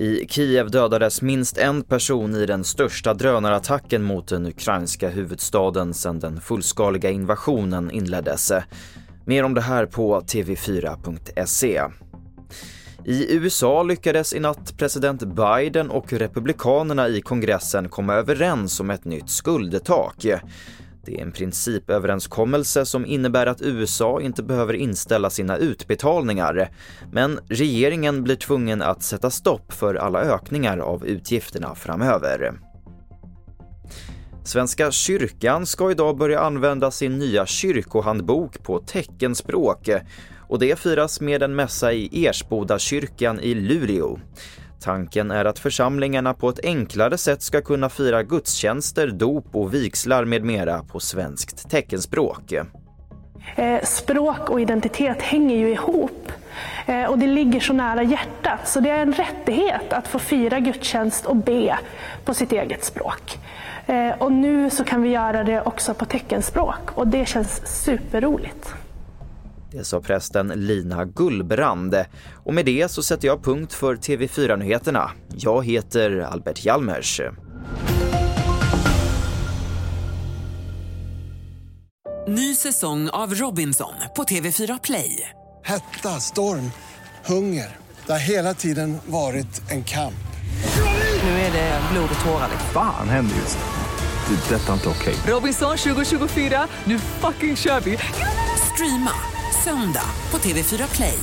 I Kiev dödades minst en person i den största drönarattacken mot den ukrainska huvudstaden sedan den fullskaliga invasionen inleddes. Mer om det här på tv4.se. I USA lyckades i natt president Biden och republikanerna i kongressen komma överens om ett nytt skuldtak. Det är en principöverenskommelse som innebär att USA inte behöver inställa sina utbetalningar. Men regeringen blir tvungen att sätta stopp för alla ökningar av utgifterna framöver. Svenska kyrkan ska idag börja använda sin nya kyrkohandbok på teckenspråk och det firas med en mässa i Ersboda kyrkan i Luleå. Tanken är att församlingarna på ett enklare sätt ska kunna fira gudstjänster, dop och vigslar med mera på svenskt teckenspråk. Eh, språk och identitet hänger ju ihop eh, och det ligger så nära hjärtat så det är en rättighet att få fira gudstjänst och be på sitt eget språk. Eh, och nu så kan vi göra det också på teckenspråk och det känns superroligt. Det sa prästen Lina Gullbrand. Och med det så sätter jag punkt för TV4-nyheterna. Jag heter Albert Hjalmers. Ny säsong av Robinson på TV4 Play. Hetta, storm, hunger. Det har hela tiden varit en kamp. Nu är det blod och tårar. Fan händer just nu. Det. är Detta är inte okej. Robinson 2024, nu fucking kör vi! Streama söndag på TV4 Play.